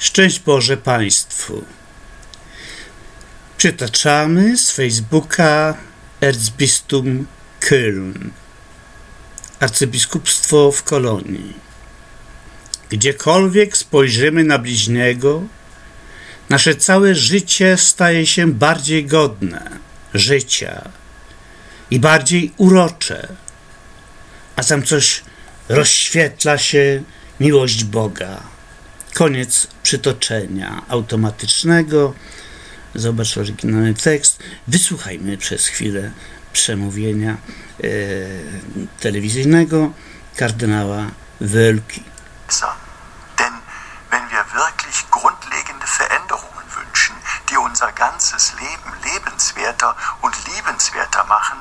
Szczęść Boże Państwu. Przytaczamy z Facebooka Erzbistum Köln, arcybiskupstwo w Kolonii. Gdziekolwiek spojrzymy na bliźniego, nasze całe życie staje się bardziej godne życia i bardziej urocze, a tam coś rozświetla się miłość Boga. Koniec przytoczenia automatycznego. Zobacz oryginalny tekst. Wysłuchajmy przez chwilę przemówienia e, telewizyjnego kardynała Wölki. Denn wenn wir wirklich grundlegende Veränderungen wünschen, die unser ganzes Leben lebenswerter und liebenswerter machen,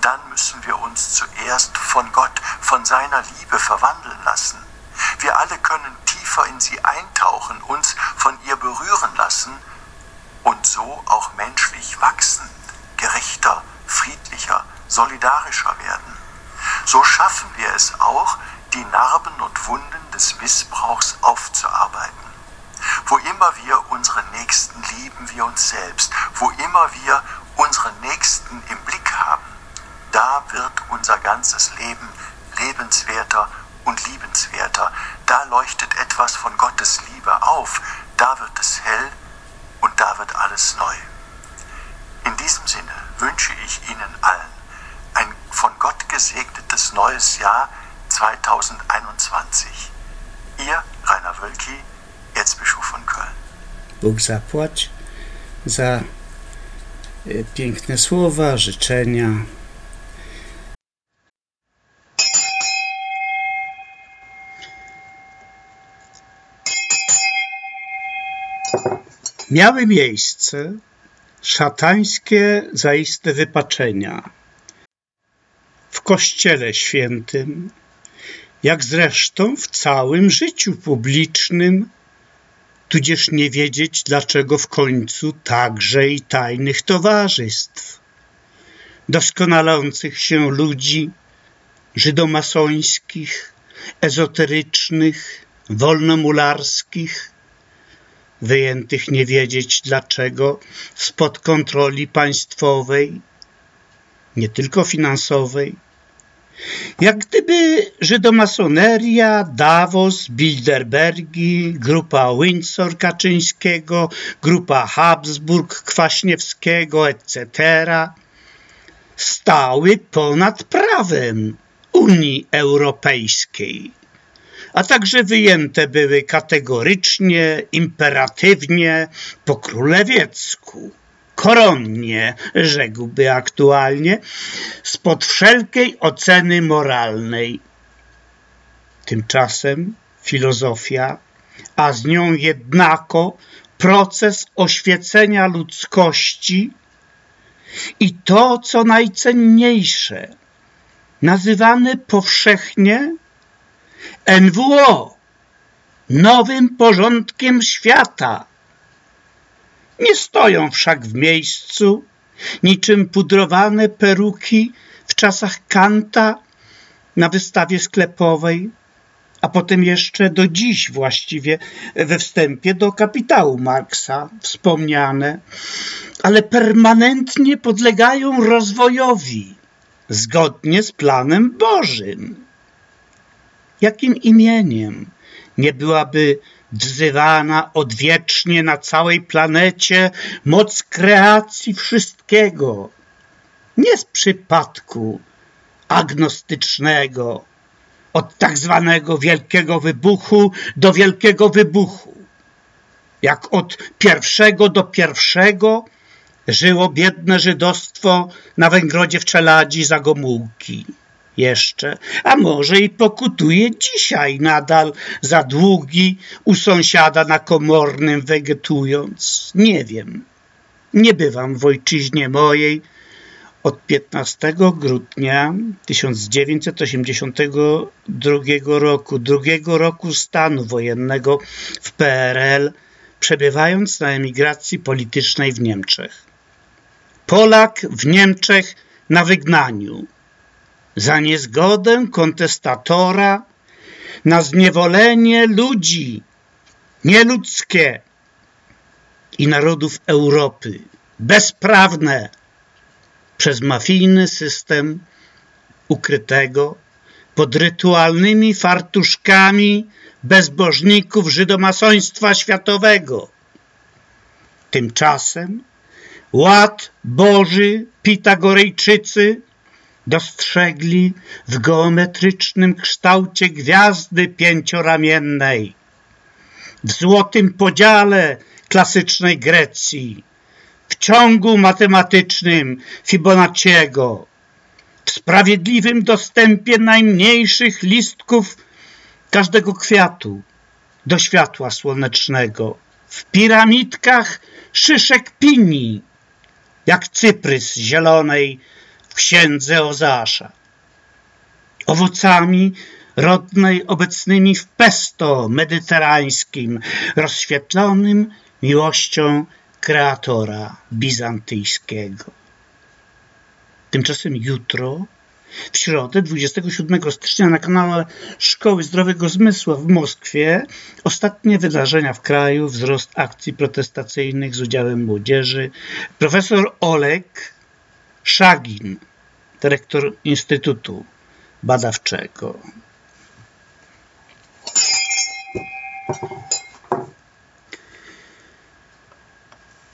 dann müssen wir uns zuerst von Gott, von seiner Liebe verwandeln lassen. Wir alle können tiefer in sie eintauchen, uns von ihr berühren lassen und so auch menschlich wachsen, gerechter, friedlicher, solidarischer werden. So schaffen wir es auch, die Narben und Wunden des Missbrauchs aufzuarbeiten. Wo immer wir unsere Nächsten lieben wie uns selbst, wo immer wir unsere Nächsten im Blick haben, da wird unser ganzes Leben lebenswerter und liebenswerter. Da leuchtet etwas von Gottes Liebe auf, da wird es hell und da wird alles neu. In diesem Sinne wünsche ich Ihnen allen ein von Gott gesegnetes neues Jahr 2021. Ihr Rainer Wölki, Erzbischof von Köln. Bóg zapłać za piękne słowa, życzenia. Miały miejsce szatańskie zaiste wypaczenia w Kościele Świętym, jak zresztą w całym życiu publicznym, tudzież nie wiedzieć dlaczego w końcu także i tajnych towarzystw, doskonalących się ludzi żydomasońskich, ezoterycznych, wolnomularskich, wyjętych nie wiedzieć dlaczego spod kontroli państwowej, nie tylko finansowej, jak gdyby żydomasoneria, Davos, Bilderbergi, grupa Windsor Kaczyńskiego, grupa Habsburg Kwaśniewskiego, etc. stały ponad prawem Unii Europejskiej, a także wyjęte były kategorycznie, imperatywnie, po królewiecku koronnie, rzekłby aktualnie, spod wszelkiej oceny moralnej. Tymczasem filozofia, a z nią jednako proces oświecenia ludzkości i to, co najcenniejsze, nazywane powszechnie NWO, nowym porządkiem świata, nie stoją wszak w miejscu, niczym pudrowane peruki w czasach Kanta na wystawie sklepowej, a potem jeszcze do dziś właściwie we wstępie do kapitału Marksa wspomniane, ale permanentnie podlegają rozwojowi zgodnie z planem Bożym. Jakim imieniem nie byłaby wzywana odwiecznie na całej planecie moc kreacji wszystkiego, nie z przypadku agnostycznego, od tak zwanego wielkiego wybuchu do wielkiego wybuchu. Jak od pierwszego do pierwszego żyło biedne żydostwo na Węgrodzie w Czeladzi za Gomułki jeszcze, a może i pokutuje dzisiaj nadal za długi u sąsiada na komornym wegetując. Nie wiem. Nie bywam w ojczyźnie mojej od 15 grudnia 1982 roku, drugiego roku stanu wojennego w PRL, przebywając na emigracji politycznej w Niemczech. Polak w Niemczech na wygnaniu za niezgodę kontestatora na zniewolenie ludzi nieludzkie i narodów Europy, bezprawne przez mafijny system ukrytego pod rytualnymi fartuszkami bezbożników żydomasoństwa światowego. Tymczasem ład Boży Pitagorejczycy dostrzegli w geometrycznym kształcie gwiazdy pięcioramiennej, w złotym podziale klasycznej Grecji, w ciągu matematycznym Fibonacciego, w sprawiedliwym dostępie najmniejszych listków każdego kwiatu do światła słonecznego, w piramidkach szyszek pini, jak cyprys zielonej księdze Ozasza. Owocami rodnej obecnymi w pesto mediterańskim, rozświetlonym miłością kreatora bizantyjskiego. Tymczasem jutro, w środę 27 stycznia na kanale Szkoły Zdrowego Zmysłu w Moskwie ostatnie wydarzenia w kraju, wzrost akcji protestacyjnych z udziałem młodzieży. Profesor Olek Szagin, dyrektor Instytutu Badawczego.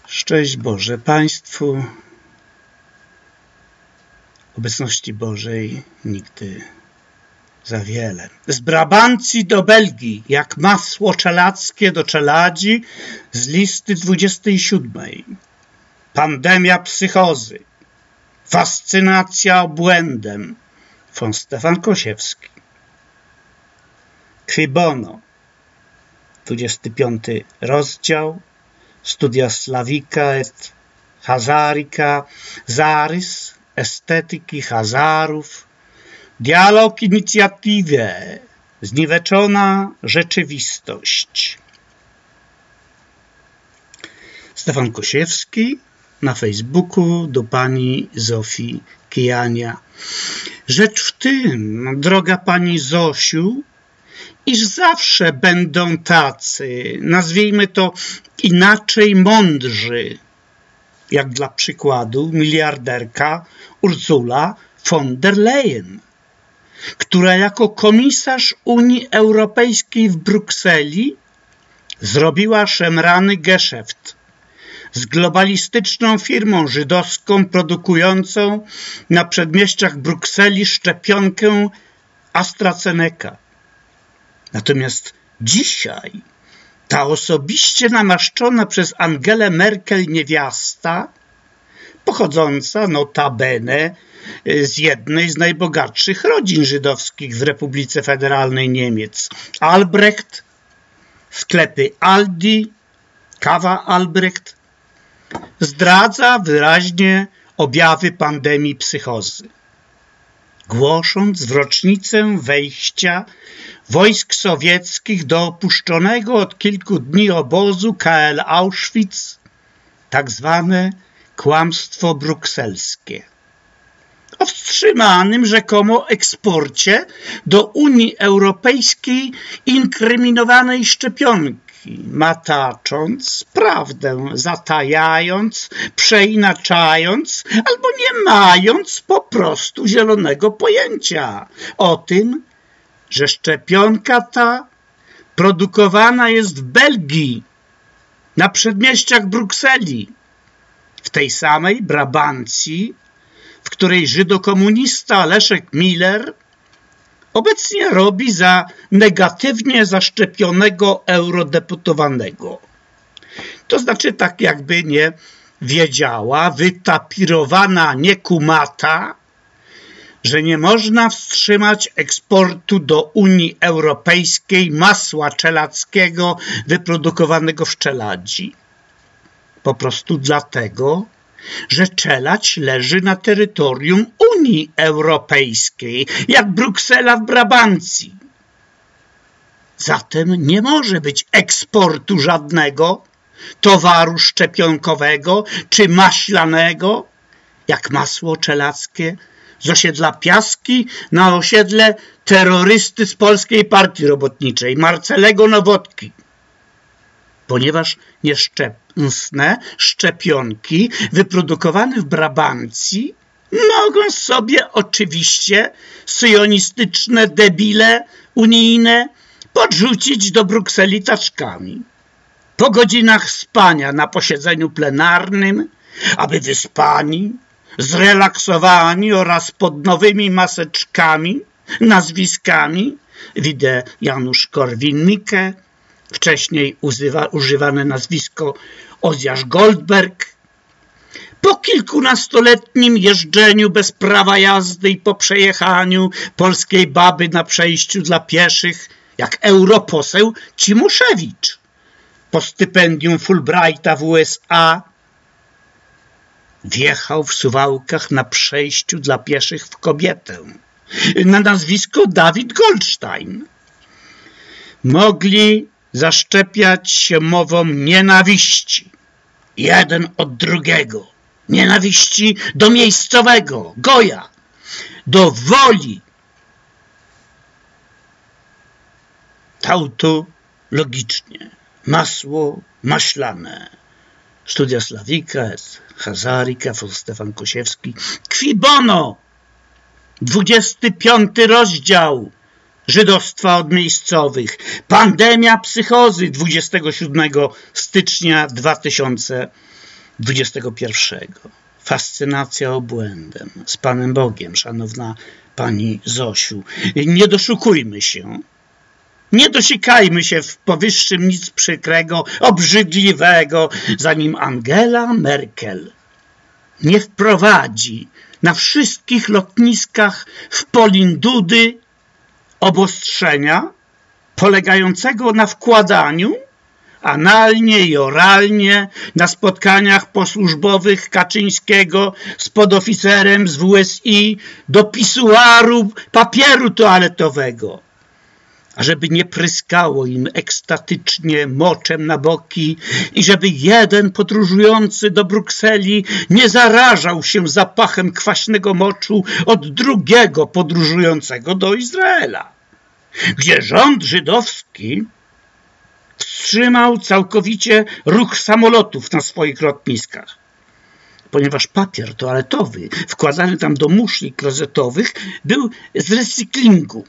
Szczęść Boże Państwu, obecności Bożej nigdy za wiele. Z Brabancji do Belgii, jak masło czelackie do czeladzi, z listy 27. Pandemia psychozy, fascynacja obłędem, von Stefan Kosiewski. Quibono, 25 rozdział, studia Slawika et Hazarika, zarys estetyki Hazarów, dialog inicjatywie, zniweczona rzeczywistość. Stefan Kosiewski na Facebooku do pani Zofii Kijania. Rzecz w tym, droga pani Zosiu, iż zawsze będą tacy, nazwijmy to inaczej mądrzy, jak dla przykładu miliarderka Ursula von der Leyen, która jako komisarz Unii Europejskiej w Brukseli zrobiła szemrany geszeft z globalistyczną firmą żydowską produkującą na przedmieściach Brukseli szczepionkę AstraZeneca. Natomiast dzisiaj ta osobiście namaszczona przez Angelę Merkel niewiasta, pochodząca notabene z jednej z najbogatszych rodzin żydowskich w Republice Federalnej Niemiec, Albrecht, sklepy Aldi, kawa Albrecht, zdradza wyraźnie objawy pandemii psychozy głosząc w rocznicę wejścia wojsk sowieckich do opuszczonego od kilku dni obozu KL Auschwitz, tak zwane kłamstwo brukselskie. O wstrzymanym rzekomo eksporcie do Unii Europejskiej inkryminowanej szczepionki matacząc, prawdę zatajając, przeinaczając albo nie mając po prostu zielonego pojęcia o tym, że szczepionka ta produkowana jest w Belgii, na przedmieściach Brukseli, w tej samej Brabancji, w której żydokomunista Leszek Miller obecnie robi za negatywnie zaszczepionego eurodeputowanego. To znaczy tak jakby nie wiedziała, wytapirowana niekumata, że nie można wstrzymać eksportu do Unii Europejskiej masła czelackiego wyprodukowanego w czeladzi. Po prostu dlatego, że czelać leży na terytorium Unii Europejskiej, jak Bruksela w Brabancji. Zatem nie może być eksportu żadnego towaru szczepionkowego czy maślanego, jak masło czelackie z osiedla Piaski na osiedle terrorysty z Polskiej Partii Robotniczej, Marcelego Nowotki. ponieważ nieszczęsne szczepionki wyprodukowane w Brabancji mogą sobie oczywiście syjonistyczne debile unijne podrzucić do Brukseli taczkami. Po godzinach spania na posiedzeniu plenarnym, aby wyspani, zrelaksowani oraz pod nowymi maseczkami, nazwiskami, widzę Janusz Korwin-Mikke, wcześniej używa, używane nazwisko Ozjasz Goldberg, po kilkunastoletnim jeżdżeniu bez prawa jazdy i po przejechaniu polskiej baby na przejściu dla pieszych, jak europoseł Cimuszewicz, po stypendium Fulbrighta w USA, wjechał w suwałkach na przejściu dla pieszych w kobietę na nazwisko Dawid Goldstein. Mogli zaszczepiać się mową nienawiści, jeden od drugiego, nienawiści do miejscowego, goja, do woli. Tautu logicznie, masło maślane. Studia Slawika, Hazarika, Stefan Kosiewski. Kwibono! 25 rozdział żydostwa od miejscowych. Pandemia psychozy 27 stycznia 2021. Fascynacja obłędem z Panem Bogiem, szanowna Pani Zosiu. Nie doszukujmy się. Nie dosikajmy się w powyższym nic przykrego, obrzydliwego, zanim Angela Merkel nie wprowadzi na wszystkich lotniskach w Polindudy obostrzenia polegającego na wkładaniu analnie i oralnie na spotkaniach posłużbowych Kaczyńskiego z podoficerem z WSI do pisuaru papieru toaletowego ażeby nie pryskało im ekstatycznie moczem na boki i żeby jeden podróżujący do Brukseli nie zarażał się zapachem kwaśnego moczu od drugiego podróżującego do Izraela, gdzie rząd żydowski wstrzymał całkowicie ruch samolotów na swoich lotniskach. Ponieważ papier toaletowy wkładany tam do muszli klozetowych był z recyklingu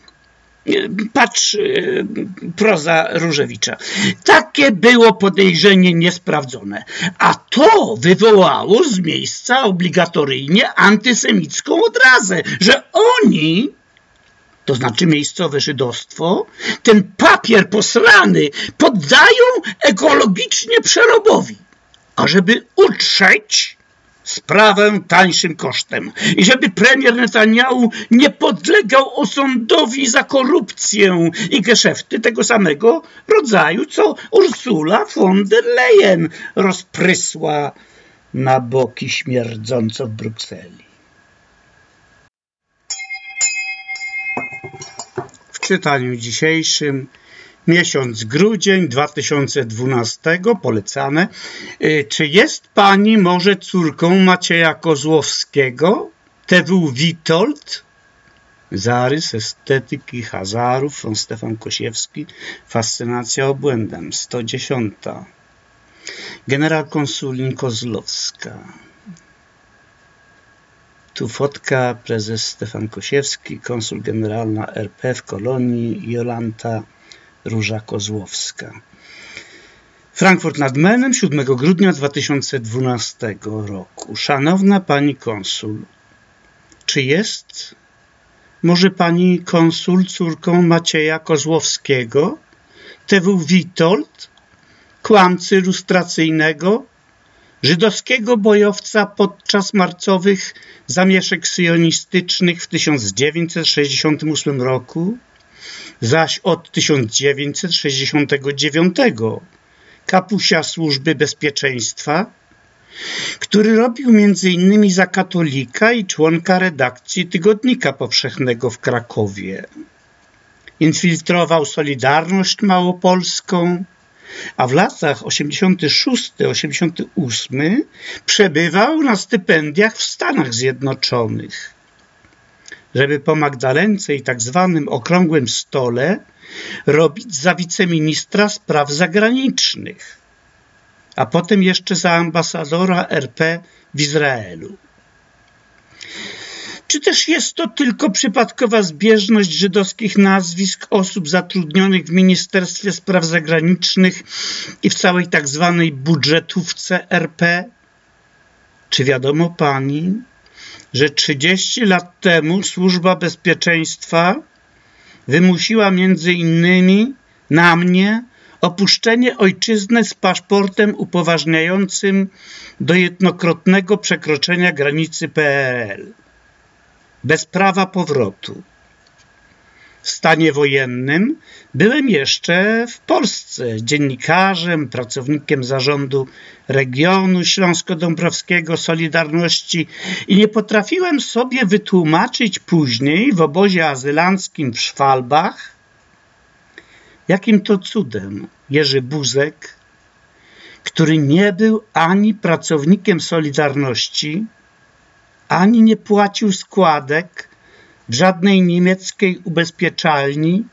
Patrz, y, proza Różewicza. Takie było podejrzenie niesprawdzone, a to wywołało z miejsca obligatoryjnie antysemicką odrazę, że oni, to znaczy miejscowe żydostwo, ten papier posrany poddają ekologicznie przerobowi, ażeby utrzeć sprawę tańszym kosztem i żeby premier Netanyahu nie podlegał osądowi za korupcję i geszefty tego samego rodzaju, co Ursula von der Leyen rozprysła na boki śmierdząco w Brukseli. W czytaniu dzisiejszym miesiąc grudzień 2012, polecane. Y, czy jest pani może córką Macieja Kozłowskiego? TW Witold? Zarys estetyki Hazarów, von Stefan Kosiewski, Fascynacja obłędem, 110. Generał konsulin Kozłowska. Tu fotka prezes Stefan Kosiewski, konsul generalna RP w kolonii Jolanta Róża Kozłowska. Frankfurt nad Menem, 7 grudnia 2012 roku. Szanowna Pani Konsul, czy jest może Pani Konsul córką Macieja Kozłowskiego, TW Witold, kłamcy lustracyjnego, żydowskiego bojowca podczas marcowych zamieszek syjonistycznych w 1968 roku, zaś od 1969 kapusia Służby Bezpieczeństwa, który robił m.in. za katolika i członka redakcji Tygodnika Powszechnego w Krakowie. Infiltrował Solidarność Małopolską, a w latach 86-88 przebywał na stypendiach w Stanach Zjednoczonych żeby po Magdalence i tak zwanym okrągłym stole robić za wiceministra spraw zagranicznych. a potem jeszcze za ambasadora RP w Izraelu. Czy też jest to tylko przypadkowa zbieżność żydowskich nazwisk osób zatrudnionych w Ministerstwie Spraw Zagranicznych i w całej tak zwanej budżetówce RP? Czy wiadomo pani, że 30 lat temu Służba Bezpieczeństwa wymusiła między innymi na mnie opuszczenie ojczyzny z paszportem upoważniającym do jednokrotnego przekroczenia granicy PRL bez prawa powrotu. W stanie wojennym byłem jeszcze w Polsce dziennikarzem, pracownikiem zarządu regionu śląsko-dąbrowskiego Solidarności i nie potrafiłem sobie wytłumaczyć później w obozie azylanckim w Szwalbach, jakim to cudem Jerzy Buzek, który nie był ani pracownikiem Solidarności, ani nie płacił składek w żadnej niemieckiej ubezpieczalni,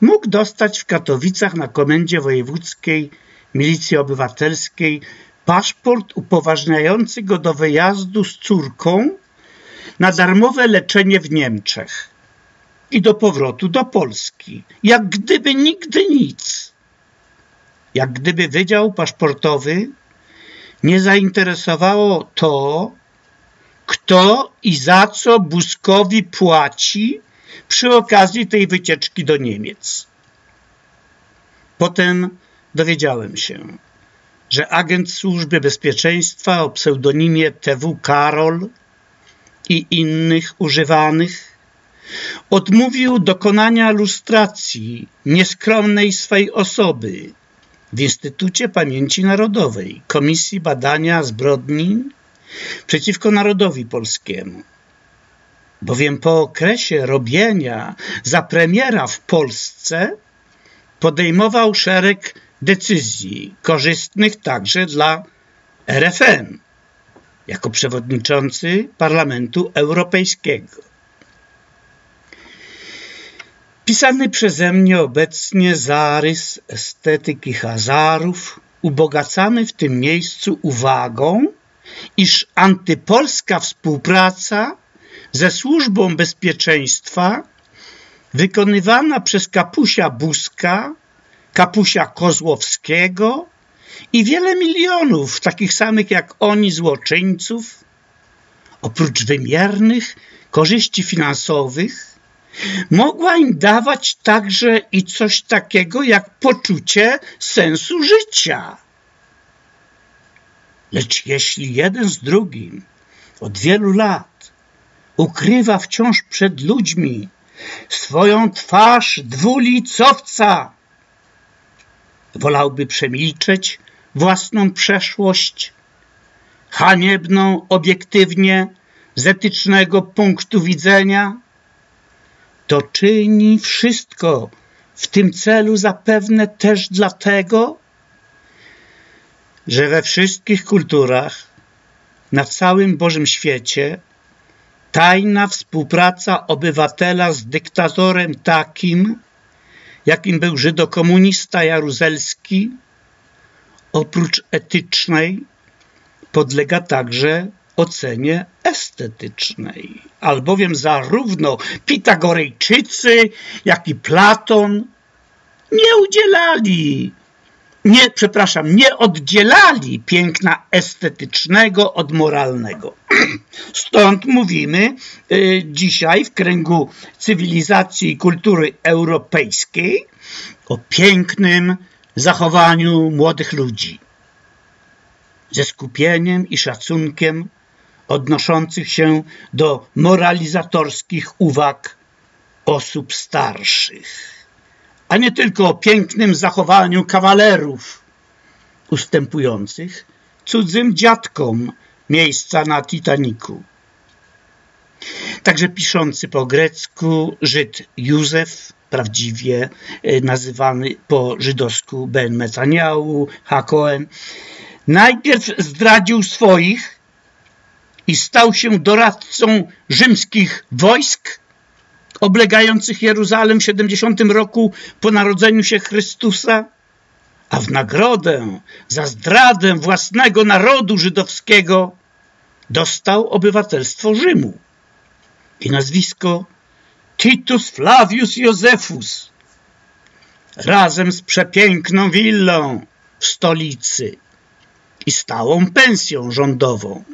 mógł dostać w Katowicach na komendzie wojewódzkiej Milicji Obywatelskiej paszport upoważniający go do wyjazdu z córką na darmowe leczenie w Niemczech i do powrotu do Polski, jak gdyby nigdy nic. Jak gdyby Wydział Paszportowy nie zainteresowało to, kto i za co Buzkowi płaci przy okazji tej wycieczki do Niemiec. Potem dowiedziałem się, że agent Służby Bezpieczeństwa o pseudonimie TW Karol i innych używanych odmówił dokonania lustracji nieskromnej swej osoby w Instytucie Pamięci Narodowej Komisji Badania Zbrodni przeciwko narodowi polskiemu. Bowiem po okresie robienia za premiera w Polsce podejmował szereg decyzji korzystnych także dla RFN jako przewodniczący Parlamentu Europejskiego. Pisany przeze mnie obecnie zarys estetyki Hazarów ubogacany w tym miejscu uwagą iż antypolska współpraca ze służbą bezpieczeństwa wykonywana przez kapusia Buzka, kapusia Kozłowskiego i wiele milionów takich samych jak oni złoczyńców, oprócz wymiernych korzyści finansowych, mogła im dawać także i coś takiego jak poczucie sensu życia. Lecz jeśli jeden z drugim od wielu lat ukrywa wciąż przed ludźmi swoją twarz dwulicowca, wolałby przemilczeć własną przeszłość, haniebną obiektywnie z etycznego punktu widzenia, to czyni wszystko w tym celu zapewne też dlatego, że we wszystkich kulturach, na całym Bożym świecie, tajna współpraca obywatela z dyktatorem takim, jakim był żydokomunista jaruzelski, oprócz etycznej, podlega także ocenie estetycznej, albowiem zarówno Pitagorejczycy, jak i Platon nie udzielali nie, przepraszam, nie oddzielali piękna estetycznego od moralnego. Stąd mówimy y, dzisiaj w kręgu cywilizacji i kultury europejskiej o pięknym zachowaniu młodych ludzi ze skupieniem i szacunkiem odnoszących się do moralizatorskich uwag osób starszych a nie tylko o pięknym zachowaniu kawalerów ustępujących cudzym dziadkom miejsca na Titaniku. Także piszący po grecku Żyd Józef, prawdziwie e, nazywany po żydowsku Ben Metaniału, Hakoen, najpierw zdradził swoich i stał się doradcą rzymskich wojsk, oblegających Jeruzalem w 70 roku po narodzeniu się Chrystusa, a w nagrodę za zdradę własnego narodu żydowskiego dostał obywatelstwo Rzymu i nazwisko Titus Flavius Josephus razem z przepiękną willą w stolicy i stałą pensją rządową.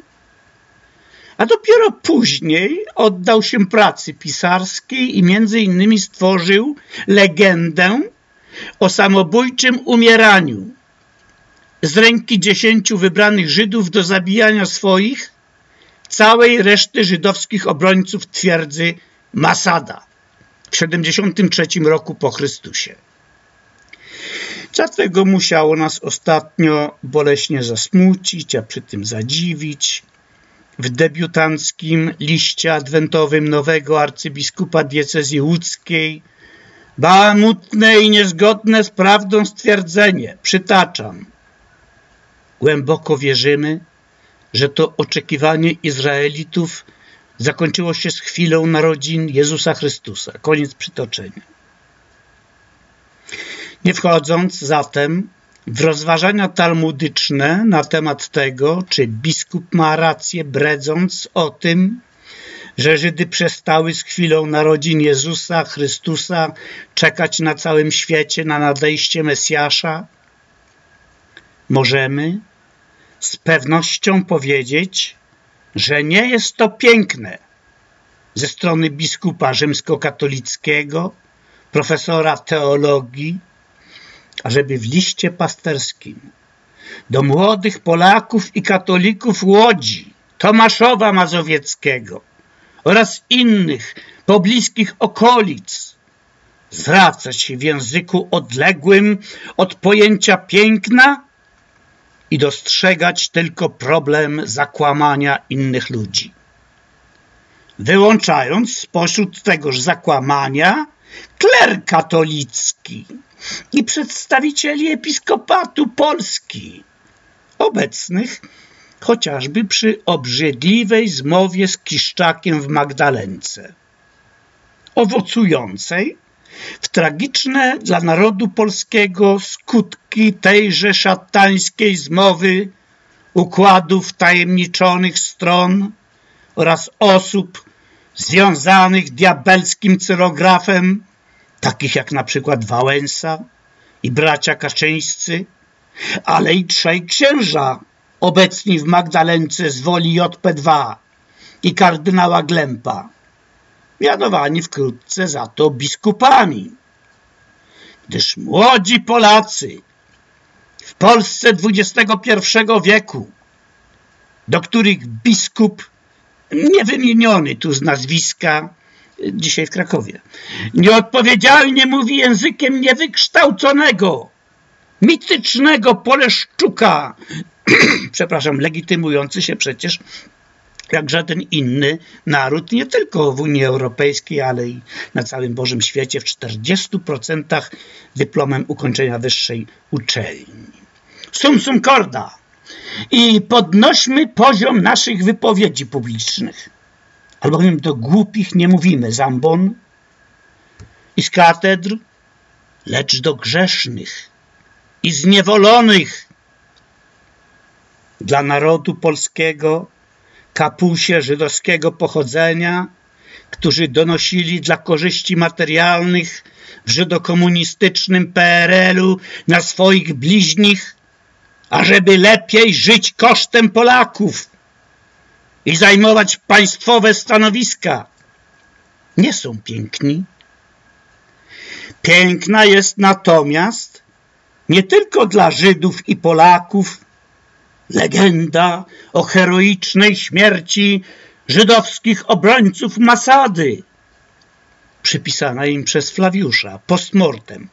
A dopiero później oddał się pracy pisarskiej i między innymi stworzył legendę o samobójczym umieraniu z ręki dziesięciu wybranych Żydów do zabijania swoich całej reszty żydowskich obrońców twierdzy Masada w 73 roku po Chrystusie. Dlatego musiało nas ostatnio boleśnie zasmucić, a przy tym zadziwić w debiutanckim liście adwentowym nowego arcybiskupa diecezji łódzkiej bałamutne i niezgodne z prawdą stwierdzenie, przytaczam. Głęboko wierzymy, że to oczekiwanie Izraelitów zakończyło się z chwilą narodzin Jezusa Chrystusa. Koniec przytoczenia. Nie wchodząc zatem w rozważania talmudyczne na temat tego, czy biskup ma rację, bredząc o tym, że Żydy przestały z chwilą narodzin Jezusa Chrystusa czekać na całym świecie na nadejście Mesjasza, możemy z pewnością powiedzieć, że nie jest to piękne ze strony biskupa rzymskokatolickiego, profesora teologii, ażeby w liście pasterskim do młodych Polaków i katolików Łodzi, Tomaszowa Mazowieckiego oraz innych pobliskich okolic zwracać się w języku odległym od pojęcia piękna i dostrzegać tylko problem zakłamania innych ludzi. Wyłączając spośród tegoż zakłamania kler katolicki i przedstawicieli episkopatu Polski, obecnych chociażby przy obrzydliwej zmowie z Kiszczakiem w Magdalence, owocującej w tragiczne dla narodu polskiego skutki tejże szatańskiej zmowy, układów tajemniczonych stron oraz osób związanych diabelskim cyrografem, takich jak na przykład Wałęsa i bracia Kaczyńscy, ale i trzej księża obecni w Magdalence z woli JP2 i kardynała Glempa, mianowani wkrótce za to biskupami. Gdyż młodzi Polacy w Polsce XXI wieku, do których biskup niewymieniony tu z nazwiska, dzisiaj w Krakowie, nieodpowiedzialnie mówi językiem niewykształconego, mitycznego Poleszczuka, przepraszam, legitymujący się przecież jak żaden inny naród, nie tylko w Unii Europejskiej, ale i na całym Bożym świecie, w 40% dyplomem ukończenia wyższej uczelni. Sum sum corda. I podnośmy poziom naszych wypowiedzi publicznych, albowiem do głupich nie mówimy. Zambon i z katedr, lecz do grzesznych i zniewolonych dla narodu polskiego kapusie żydowskiego pochodzenia, którzy donosili dla korzyści materialnych w żydokomunistycznym PRL-u na swoich bliźnich, ażeby lepiej żyć kosztem Polaków i zajmować państwowe stanowiska. Nie są piękni. Piękna jest natomiast nie tylko dla Żydów i Polaków legenda o heroicznej śmierci żydowskich obrońców Masady, przypisana im przez Flawiusza postmortem,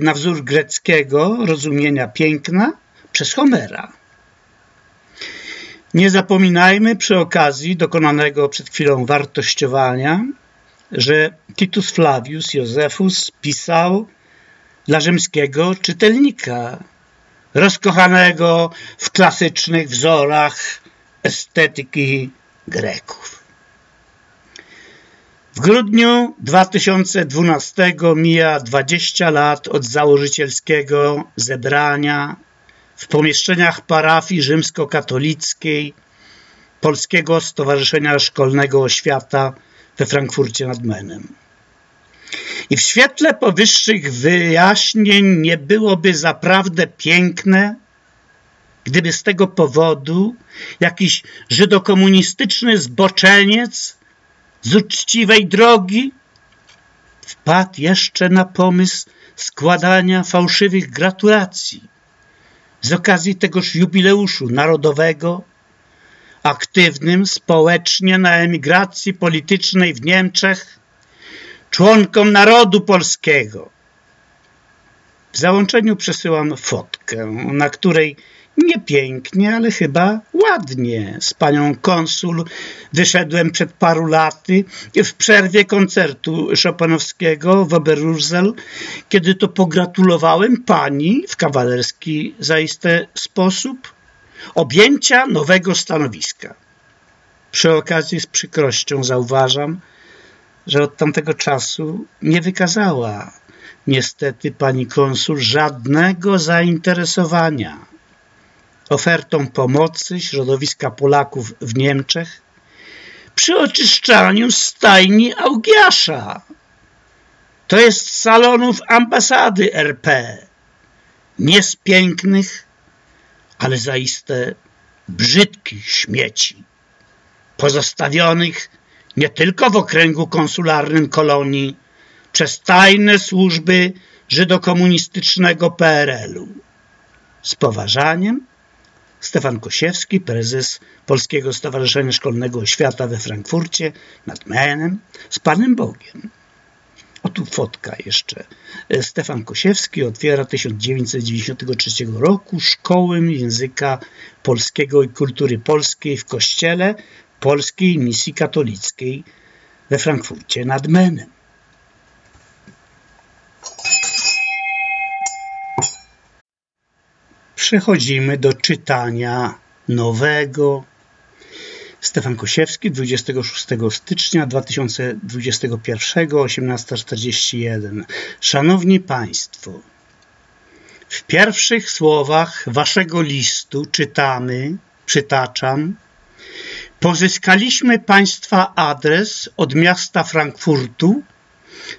na wzór greckiego rozumienia piękna przez Homera. Nie zapominajmy przy okazji dokonanego przed chwilą wartościowania, że Titus Flavius Josephus pisał dla rzymskiego czytelnika rozkochanego w klasycznych wzorach estetyki Greków. W grudniu 2012 mija 20 lat od założycielskiego zebrania w pomieszczeniach parafii rzymskokatolickiej Polskiego Stowarzyszenia Szkolnego Oświata we Frankfurcie nad Menem. I w świetle powyższych wyjaśnień nie byłoby zaprawdę piękne, gdyby z tego powodu jakiś żydokomunistyczny zboczeniec z uczciwej drogi wpadł jeszcze na pomysł składania fałszywych gratulacji z okazji tegoż jubileuszu narodowego, aktywnym społecznie na emigracji politycznej w Niemczech, członkom narodu polskiego. W załączeniu przesyłam fotkę, na której nie pięknie, ale chyba ładnie. Z panią konsul wyszedłem przed paru laty w przerwie koncertu Chopinowskiego w Oberurzel, kiedy to pogratulowałem pani w kawalerski zaiste sposób objęcia nowego stanowiska. Przy okazji z przykrością zauważam, że od tamtego czasu nie wykazała niestety pani konsul żadnego zainteresowania ofertą pomocy środowiska Polaków w Niemczech przy oczyszczaniu stajni Augiasza. To jest salonów ambasady RP. Nie z pięknych, ale zaiste brzydkich śmieci, pozostawionych nie tylko w okręgu konsularnym kolonii przez tajne służby żydokomunistycznego PRL-u. Z poważaniem Stefan Kosiewski, prezes Polskiego Stowarzyszenia Szkolnego Oświata we Frankfurcie nad Menem, z Panem Bogiem. O tu fotka jeszcze. Stefan Kosiewski otwiera 1993 roku Szkołę Języka Polskiego i Kultury Polskiej w Kościele Polskiej Misji Katolickiej we Frankfurcie nad Menem. Przechodzimy do czytania nowego. Stefan Kosiewski, 26 stycznia 2021, 18.41. Szanowni Państwo, w pierwszych słowach Waszego listu czytamy, przytaczam, Pozyskaliśmy Państwa adres od miasta Frankfurtu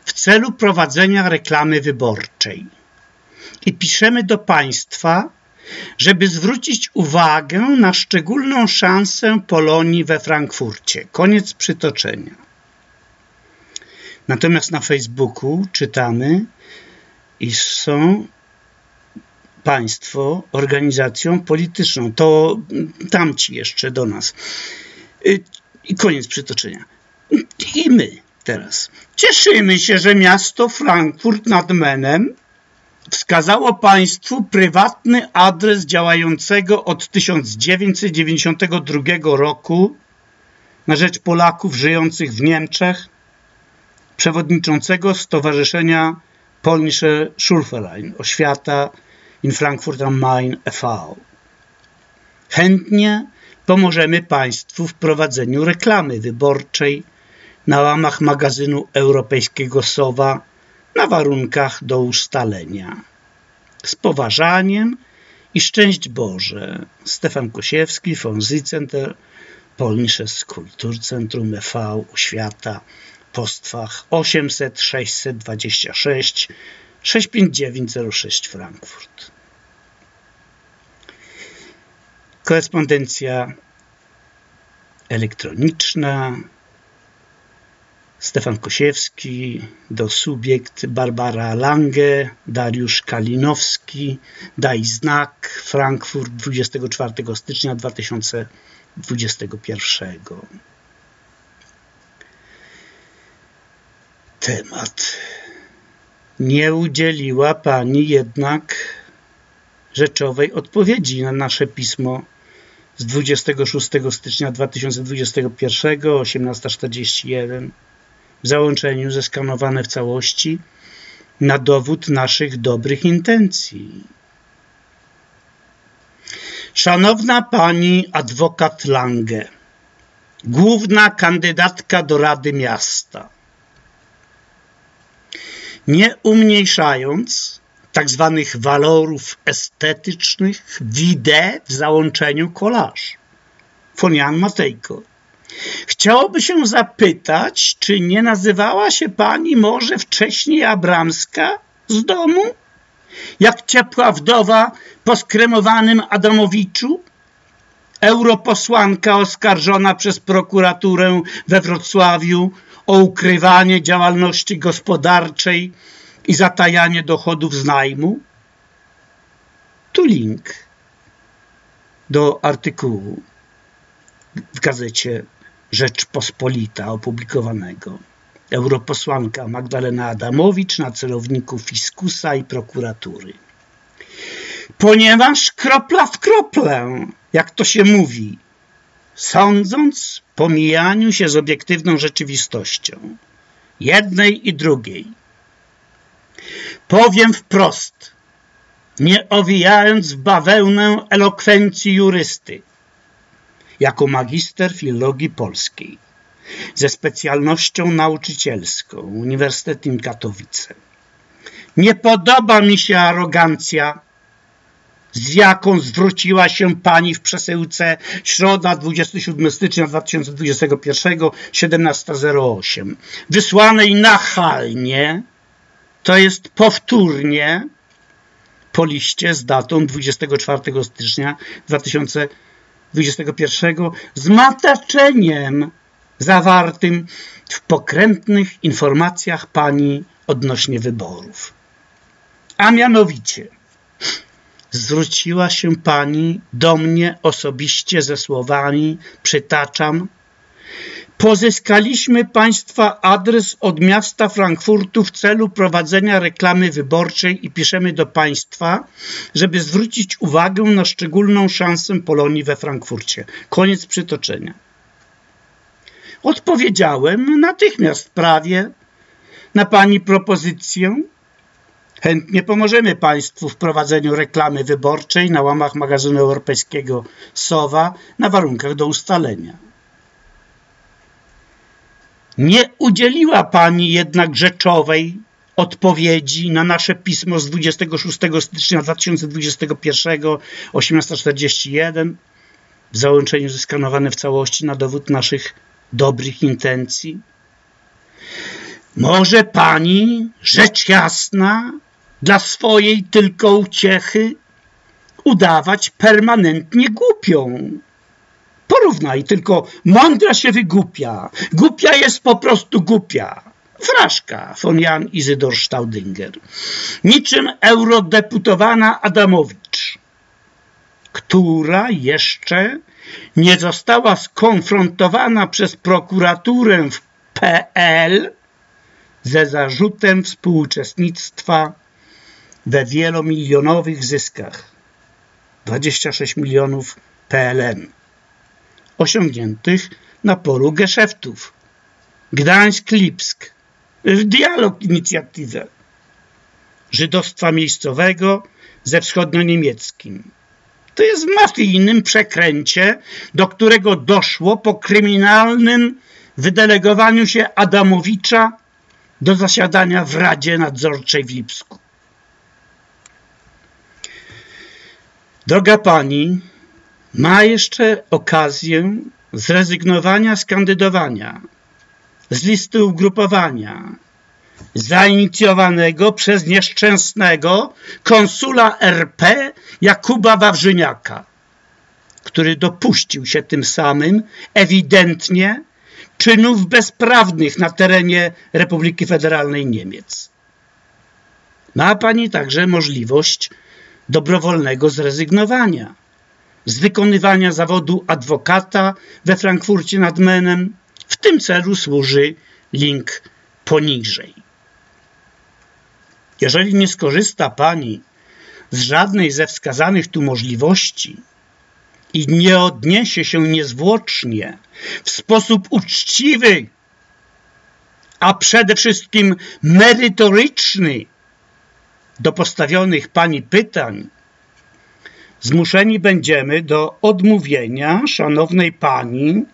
w celu prowadzenia reklamy wyborczej. I piszemy do Państwa, żeby zwrócić uwagę na szczególną szansę Polonii we Frankfurcie. Koniec przytoczenia. Natomiast na Facebooku czytamy, iż są państwo organizacją polityczną. To tamci jeszcze do nas. Y, I koniec przytoczenia. I my teraz. Cieszymy się, że miasto Frankfurt nad Menem wskazało Państwu prywatny adres działającego od 1992 roku na rzecz Polaków żyjących w Niemczech, przewodniczącego Stowarzyszenia Polnische Schulverein Oświata in Frankfurt am Main e.V. Chętnie pomożemy Państwu w prowadzeniu reklamy wyborczej na łamach magazynu europejskiego SOWA na warunkach do ustalenia. Z poważaniem i szczęść Boże. Stefan Kosiewski, Fonzycenter, Polnisches Kulturcentrum e.V. Oświata, Postfach 800 626 65906 Frankfurt. Korespondencja elektroniczna Stefan Kosiewski, do Subiekt Barbara Lange, Dariusz Kalinowski, Daj Znak, Frankfurt 24 stycznia 2021. Temat. Nie udzieliła Pani jednak rzeczowej odpowiedzi na nasze pismo z 26 stycznia 2021, 1841 w załączeniu zeskanowane w całości na dowód naszych dobrych intencji. Szanowna Pani Adwokat Lange, główna kandydatka do Rady Miasta, nie umniejszając tak zwanych walorów estetycznych, widzę w załączeniu kolaż. Von Jan Matejko. Chciałoby się zapytać, czy nie nazywała się pani może wcześniej Abramska z domu? Jak ciepła wdowa po skremowanym Adamowiczu? Europosłanka oskarżona przez prokuraturę we Wrocławiu o ukrywanie działalności gospodarczej i zatajanie dochodów z najmu? Tu link do artykułu w gazecie Rzeczpospolita opublikowanego. Europosłanka Magdalena Adamowicz na celowniku fiskusa i prokuratury. Ponieważ kropla w kroplę, jak to się mówi, sądząc po mijaniu się z obiektywną rzeczywistością, jednej i drugiej. Powiem wprost, nie owijając bawełnę elokwencji jurysty, jako magister filologii polskiej ze specjalnością nauczycielską Uniwersytetem Katowice. Nie podoba mi się arogancja, z jaką zwróciła się pani w przesyłce środa 27 stycznia 2021 17.08 wysłanej nachalnie to jest powtórnie po liście z datą 24 stycznia 2021 z mataczeniem zawartym w pokrętnych informacjach pani odnośnie wyborów. A mianowicie zwróciła się pani do mnie osobiście ze słowami, przytaczam, Pozyskaliśmy Państwa adres od miasta Frankfurtu w celu prowadzenia reklamy wyborczej i piszemy do Państwa, żeby zwrócić uwagę na szczególną szansę Polonii we Frankfurcie. Koniec przytoczenia. Odpowiedziałem natychmiast prawie na Pani propozycję. Chętnie pomożemy Państwu w prowadzeniu reklamy wyborczej na łamach magazynu europejskiego SOWA na warunkach do ustalenia. Nie udzieliła Pani jednak rzeczowej odpowiedzi na nasze pismo z 26 stycznia 2021 1841 w załączeniu zeskanowane w całości na dowód naszych dobrych intencji? Może pani, rzecz jasna, dla swojej tylko uciechy udawać permanentnie głupią. Porównaj, tylko mądra się wygłupia. Głupia jest po prostu głupia. Fraszka von Jan Izydor Staudinger. Niczym eurodeputowana Adamowicz, która jeszcze nie została skonfrontowana przez prokuraturę w PL ze zarzutem współuczestnictwa we wielomilionowych zyskach 26 milionów PLN osiągniętych na polu geszeftów. Gdańsk-Lipsk dialog inicjatywę żydostwa miejscowego ze wschodnio-niemieckim to jest w mafijnym przekręcie, do którego doszło po kryminalnym wydelegowaniu się Adamowicza do zasiadania w Radzie Nadzorczej w Lipsku. Droga pani, ma jeszcze okazję zrezygnowania z kandydowania z listy ugrupowania zainicjowanego przez nieszczęsnego konsula RP Jakuba Wawrzyniaka, który dopuścił się tym samym ewidentnie czynów bezprawnych na terenie Republiki Federalnej Niemiec. Ma pani także możliwość dobrowolnego zrezygnowania z wykonywania zawodu adwokata we Frankfurcie nad Menem. W tym celu służy link poniżej. Jeżeli nie skorzysta Pani z żadnej ze wskazanych tu możliwości i nie odniesie się niezwłocznie w sposób uczciwy, a przede wszystkim merytoryczny do postawionych Pani pytań, zmuszeni będziemy do odmówienia szanownej Pani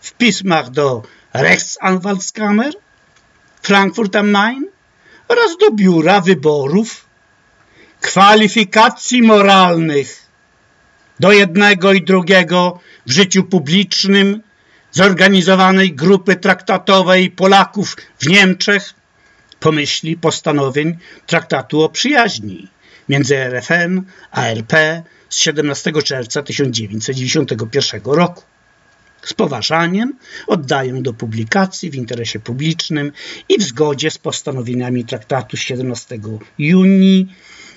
w pismach do Rechtsanwaltskammer Frankfurt am Main oraz do Biura Wyborów, Kwalifikacji Moralnych do jednego i drugiego w życiu publicznym zorganizowanej grupy traktatowej Polaków w Niemczech, pomyśli postanowień traktatu o przyjaźni między RFN a RP z 17 czerwca 1991 roku. Z poważaniem oddaję do publikacji w interesie publicznym i w zgodzie z postanowieniami traktatu z 17 junii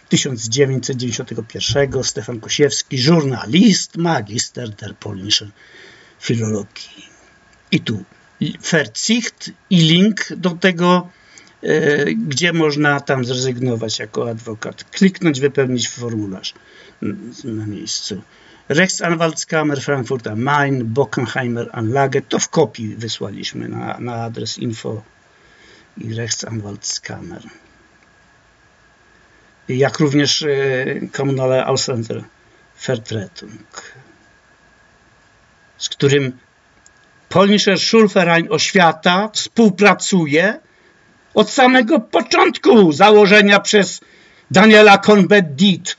1991 Stefan Kosiewski, żurnalist, magister der polnischen filologii. I tu Verzicht i link do tego, gdzie można tam zrezygnować jako adwokat. Kliknąć, wypełnić formularz na miejscu. Rechtsanwaltskammer Frankfurt am Main, Bockenheimer Anlage, to w kopii wysłaliśmy na, na adres info i Rechtsanwaltskammer. Jak również e, Kommunale Ausländer Vertretung, z którym Polnischer Schulverein Oświata współpracuje od samego początku założenia przez Daniela Cohn-Bendit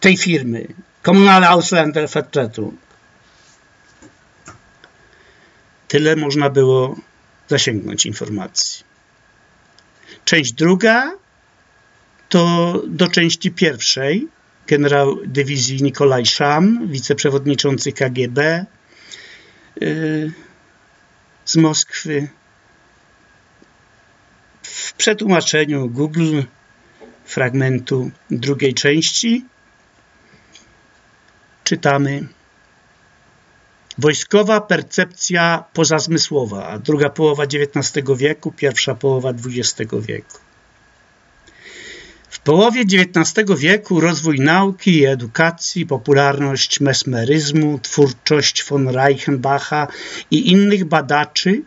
tej firmy, Kommunale Ausländer Vertretung. Tyle można było zasięgnąć informacji. Część druga to do części pierwszej generał dywizji Nikolaj Szam, wiceprzewodniczący KGB yy, z Moskwy. W przetłumaczeniu Google fragmentu drugiej części czytamy Wojskowa percepcja pozazmysłowa, druga połowa XIX wieku, pierwsza połowa XX wieku. W połowie XIX wieku rozwój nauki i edukacji, popularność mesmeryzmu, twórczość von Reichenbacha i innych badaczy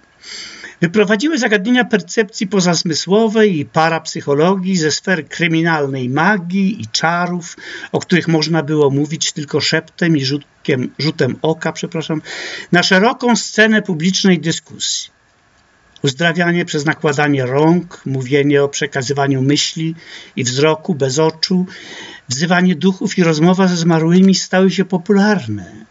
wyprowadziły zagadnienia percepcji pozazmysłowej i parapsychologii ze sfer kryminalnej magii i czarów, o których można było mówić tylko szeptem i rzutkiem, rzutem oka, przepraszam, na szeroką scenę publicznej dyskusji. Uzdrawianie przez nakładanie rąk, mówienie o przekazywaniu myśli i wzroku bez oczu, wzywanie duchów i rozmowa ze zmarłymi stały się popularne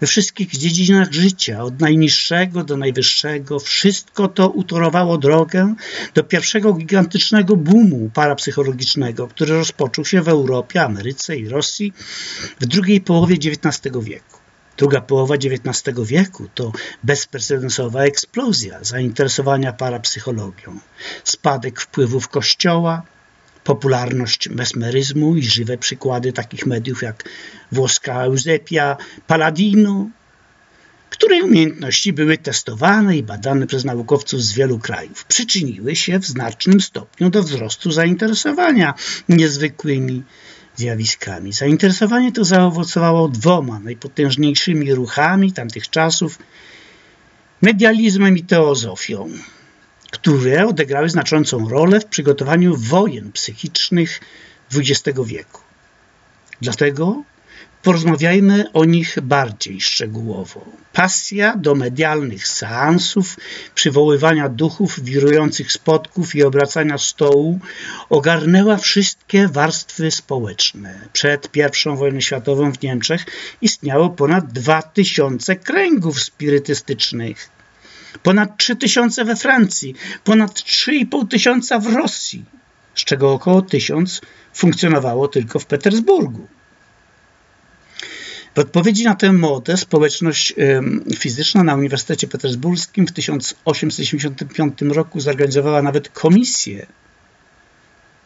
we wszystkich dziedzinach życia, od najniższego do najwyższego, wszystko to utorowało drogę do pierwszego gigantycznego boomu parapsychologicznego, który rozpoczął się w Europie, Ameryce i Rosji w drugiej połowie XIX wieku. Druga połowa XIX wieku to bezprecedensowa eksplozja zainteresowania parapsychologią, spadek wpływów Kościoła, popularność mesmeryzmu i żywe przykłady takich mediów jak włoska Eusebia Palladino, której umiejętności były testowane i badane przez naukowców z wielu krajów, przyczyniły się w znacznym stopniu do wzrostu zainteresowania niezwykłymi zjawiskami. Zainteresowanie to zaowocowało dwoma najpotężniejszymi ruchami tamtych czasów medializmem i teozofią które odegrały znaczącą rolę w przygotowaniu wojen psychicznych XX wieku. Dlatego porozmawiajmy o nich bardziej szczegółowo. Pasja do medialnych seansów, przywoływania duchów, wirujących spotków i obracania stołu ogarnęła wszystkie warstwy społeczne. Przed I wojną światową w Niemczech istniało ponad 2000 kręgów spirytystycznych ponad 3000 we Francji, ponad 3,5 tysiąca w Rosji, z czego około 1000 funkcjonowało tylko w Petersburgu. W odpowiedzi na tę modę społeczność fizyczna na Uniwersytecie Petersburskim w 1875 roku zorganizowała nawet komisję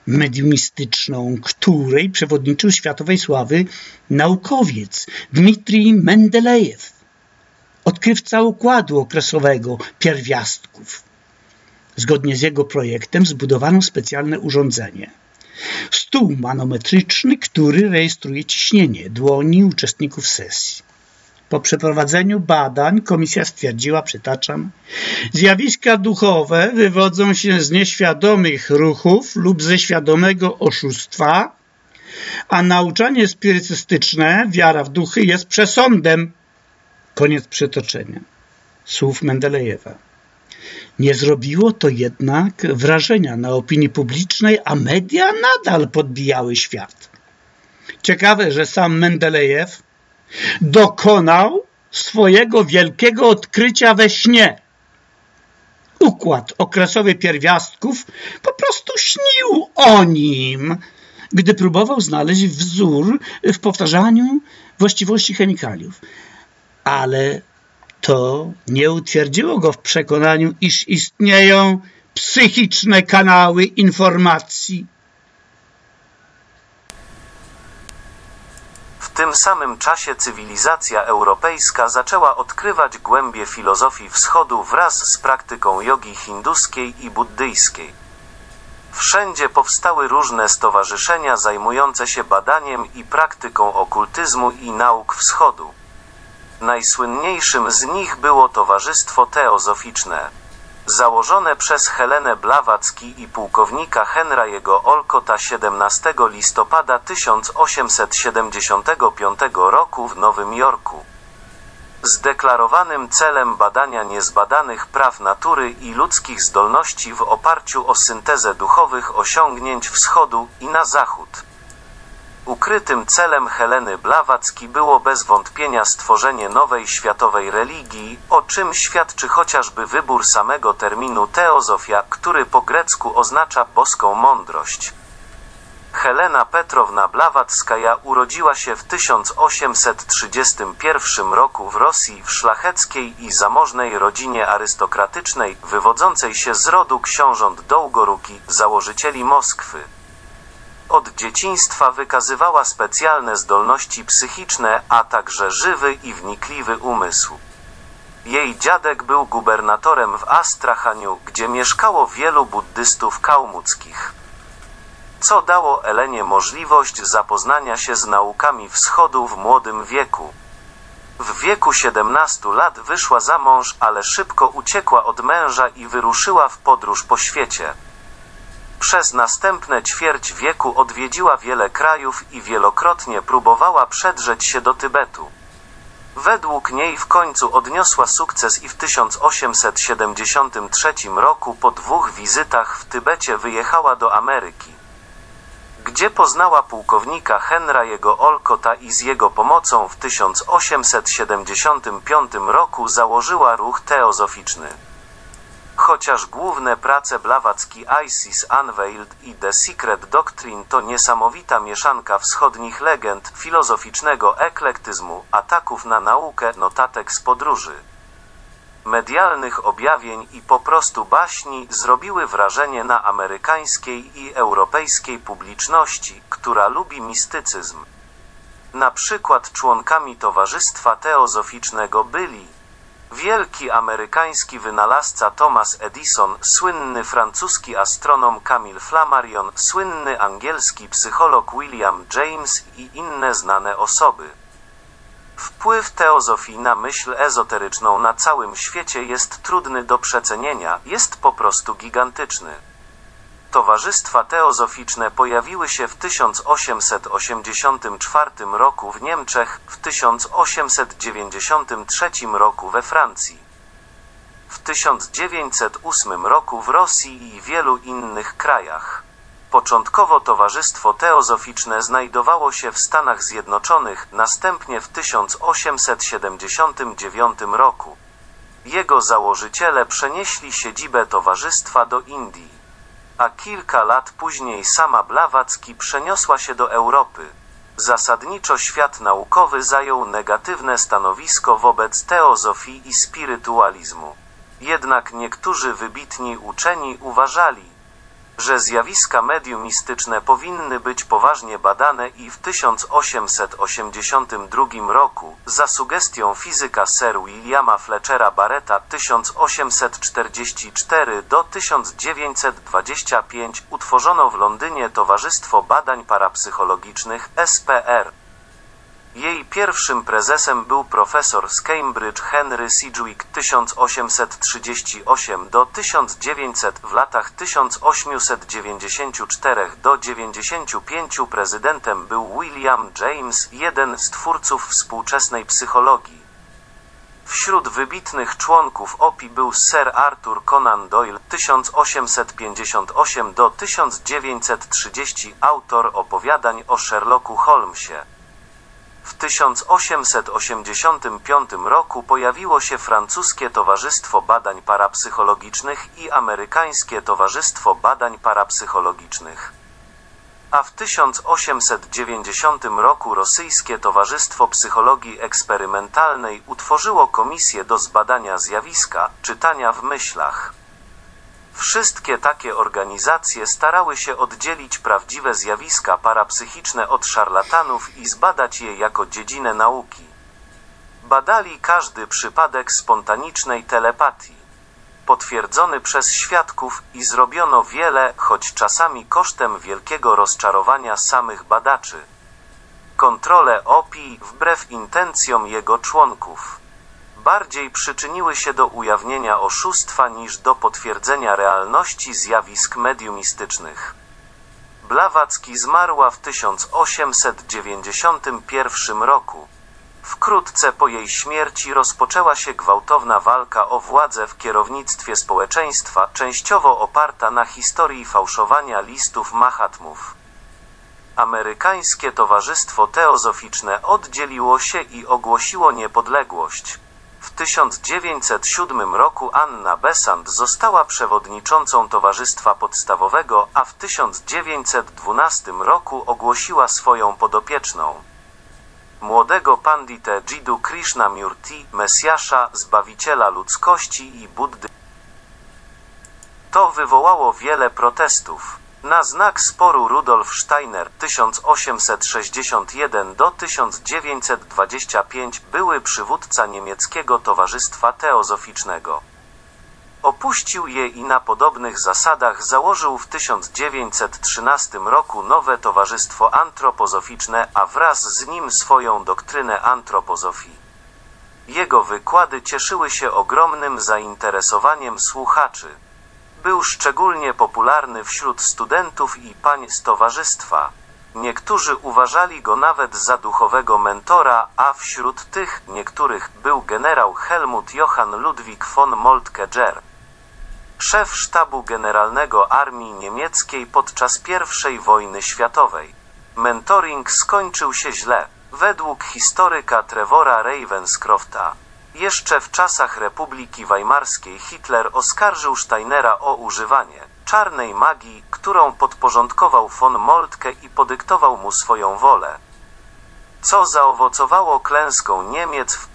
mediumistyczną, której przewodniczył światowej sławy naukowiec Dmitrij Mendelejew odkrywca układu okresowego pierwiastków. Zgodnie z jego projektem zbudowano specjalne urządzenie. Stół manometryczny, który rejestruje ciśnienie dłoni uczestników sesji. Po przeprowadzeniu badań komisja stwierdziła, przytaczam, zjawiska duchowe wywodzą się z nieświadomych ruchów lub ze świadomego oszustwa, a nauczanie spirytystyczne, wiara w duchy jest przesądem Koniec przytoczenia. Słów Mendelejewa. Nie zrobiło to jednak wrażenia na opinii publicznej, a media nadal podbijały świat. Ciekawe, że sam Mendelejew dokonał swojego wielkiego odkrycia we śnie. Układ okresowy pierwiastków po prostu śnił o nim, gdy próbował znaleźć wzór w powtarzaniu właściwości chemikaliów. Ale to nie utwierdziło go w przekonaniu, iż istnieją psychiczne kanały informacji. W tym samym czasie cywilizacja europejska zaczęła odkrywać głębie filozofii wschodu wraz z praktyką jogi hinduskiej i buddyjskiej. Wszędzie powstały różne stowarzyszenia zajmujące się badaniem i praktyką okultyzmu i nauk wschodu. Najsłynniejszym z nich było Towarzystwo Teozoficzne. Założone przez Helenę Blawacki i pułkownika Henry'ego Olcota 17 listopada 1875 roku w Nowym Jorku. Zdeklarowanym celem badania niezbadanych praw natury i ludzkich zdolności w oparciu o syntezę duchowych osiągnięć wschodu i na zachód. Ukrytym celem Heleny Blawacki było bez wątpienia stworzenie nowej światowej religii, o czym świadczy chociażby wybór samego terminu teozofia, który po grecku oznacza boską mądrość. Helena Petrowna Blawatskaja urodziła się w 1831 roku w Rosji w szlacheckiej i zamożnej rodzinie arystokratycznej, wywodzącej się z rodu książąt Dołgoruki, założycieli Moskwy. Od dzieciństwa wykazywała specjalne zdolności psychiczne, a także żywy i wnikliwy umysł. Jej dziadek był gubernatorem w Astrachaniu, gdzie mieszkało wielu buddystów kałmuckich. Co dało Elenie możliwość zapoznania się z naukami wschodu w młodym wieku. W wieku 17 lat wyszła za mąż, ale szybko uciekła od męża i wyruszyła w podróż po świecie. Przez następne ćwierć wieku odwiedziła wiele krajów i wielokrotnie próbowała przedrzeć się do Tybetu. Według niej w końcu odniosła sukces i w 1873 roku po dwóch wizytach w Tybecie wyjechała do Ameryki. Gdzie poznała pułkownika Henry'ego Olcota i z jego pomocą w 1875 roku założyła ruch teozoficzny. Chociaż główne prace Blawacki Isis Unveiled i The Secret Doctrine to niesamowita mieszanka wschodnich legend, filozoficznego eklektyzmu, ataków na naukę, notatek z podróży, medialnych objawień i po prostu baśni zrobiły wrażenie na amerykańskiej i europejskiej publiczności, która lubi mistycyzm. Na przykład członkami Towarzystwa Teozoficznego byli Wielki amerykański wynalazca Thomas Edison, słynny francuski astronom Camille Flammarion, słynny angielski psycholog William James i inne znane osoby. Wpływ teozofii na myśl ezoteryczną na całym świecie jest trudny do przecenienia, jest po prostu gigantyczny. Towarzystwa teozoficzne pojawiły się w 1884 roku w Niemczech, w 1893 roku we Francji, w 1908 roku w Rosji i wielu innych krajach. Początkowo Towarzystwo Teozoficzne znajdowało się w Stanach Zjednoczonych, następnie w 1879 roku. Jego założyciele przenieśli siedzibę towarzystwa do Indii a kilka lat później sama Blawacki przeniosła się do Europy. Zasadniczo świat naukowy zajął negatywne stanowisko wobec teozofii i spirytualizmu. Jednak niektórzy wybitni uczeni uważali, że zjawiska mediumistyczne powinny być poważnie badane i w 1882 roku, za sugestią fizyka Sir Williama Fletchera Barretta 1844 do 1925 utworzono w Londynie Towarzystwo Badań Parapsychologicznych SPR. Jej pierwszym prezesem był profesor z Cambridge Henry Sidgwick 1838 do 1900 w latach 1894 do 95 prezydentem był William James, jeden z twórców współczesnej psychologii. Wśród wybitnych członków OPI był Sir Arthur Conan Doyle 1858 do 1930, autor opowiadań o Sherlocku Holmesie. W 1885 roku pojawiło się francuskie Towarzystwo Badań Parapsychologicznych i amerykańskie Towarzystwo Badań Parapsychologicznych. A w 1890 roku Rosyjskie Towarzystwo Psychologii Eksperymentalnej utworzyło komisję do zbadania zjawiska czytania w myślach. Wszystkie takie organizacje starały się oddzielić prawdziwe zjawiska parapsychiczne od szarlatanów i zbadać je jako dziedzinę nauki. Badali każdy przypadek spontanicznej telepatii, potwierdzony przez świadków, i zrobiono wiele, choć czasami kosztem wielkiego rozczarowania samych badaczy. Kontrole OPI, wbrew intencjom jego członków, bardziej przyczyniły się do ujawnienia oszustwa niż do potwierdzenia realności zjawisk mediumistycznych. Blawacki zmarła w 1891 roku. Wkrótce po jej śmierci rozpoczęła się gwałtowna walka o władzę w kierownictwie społeczeństwa, częściowo oparta na historii fałszowania listów Mahatmów. Amerykańskie Towarzystwo Teozoficzne oddzieliło się i ogłosiło niepodległość. W 1907 roku Anna Besant została przewodniczącą Towarzystwa Podstawowego, a w 1912 roku ogłosiła swoją podopieczną młodego panditę Jiddu Krishnamurti, Mesjasza, Zbawiciela ludzkości i Buddy. To wywołało wiele protestów. Na znak sporu Rudolf Steiner 1861 do 1925 były przywódca niemieckiego Towarzystwa Teozoficznego. Opuścił je i na podobnych zasadach założył w 1913 roku nowe Towarzystwo Antropozoficzne, a wraz z nim swoją doktrynę antropozofii. Jego wykłady cieszyły się ogromnym zainteresowaniem słuchaczy. Był szczególnie popularny wśród studentów i pań z towarzystwa. Niektórzy uważali go nawet za duchowego mentora, a wśród tych niektórych był generał Helmut Johann Ludwig von Moltke-Ger szef sztabu generalnego armii niemieckiej podczas I wojny światowej. Mentoring skończył się źle. Według historyka Trevora Ravenscrofta, jeszcze w czasach Republiki Weimarskiej Hitler oskarżył Steinera o używanie czarnej magii, którą podporządkował von Moltke i podyktował mu swoją wolę. Co zaowocowało klęską Niemiec w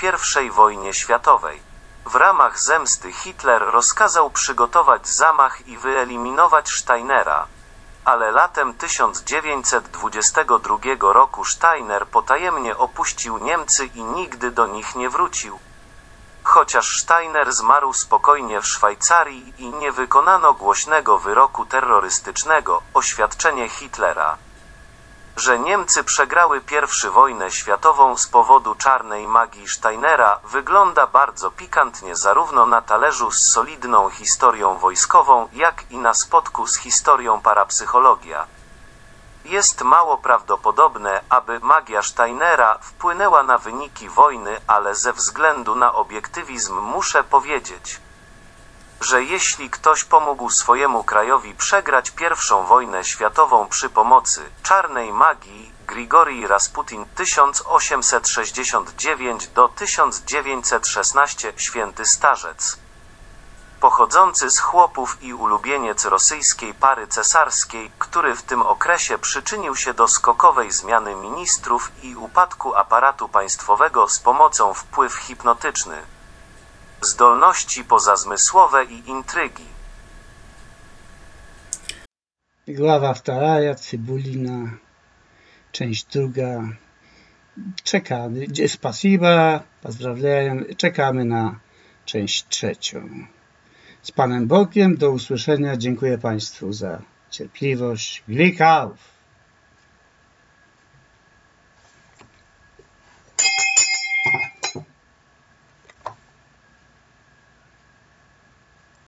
I wojnie światowej. W ramach zemsty Hitler rozkazał przygotować zamach i wyeliminować Steinera. Ale latem 1922 roku Steiner potajemnie opuścił Niemcy i nigdy do nich nie wrócił. Chociaż Steiner zmarł spokojnie w Szwajcarii i nie wykonano głośnego wyroku terrorystycznego, oświadczenie Hitlera że Niemcy przegrały I wojnę światową z powodu czarnej magii Steinera, wygląda bardzo pikantnie zarówno na talerzu z solidną historią wojskową, jak i na spotku z historią parapsychologia. Jest mało prawdopodobne, aby magia Steinera wpłynęła na wyniki wojny, ale ze względu na obiektywizm muszę powiedzieć, że jeśli ktoś pomógł swojemu krajowi przegrać pierwszą wojnę światową przy pomocy czarnej magii, Grigori Rasputin 1869 do 1916 święty starzec pochodzący z chłopów i ulubieniec rosyjskiej pary cesarskiej, który w tym okresie przyczynił się do skokowej zmiany ministrów i upadku aparatu państwowego z pomocą wpływ hipnotyczny zdolności pozazmysłowe i intrygi. Gława wtaraja, Cybulina, część druga. Czekamy. Spasiba, pozdrawiam. Czekamy na część trzecią. Z Panem Bogiem do usłyszenia. Dziękuję Państwu za cierpliwość. Glikauf!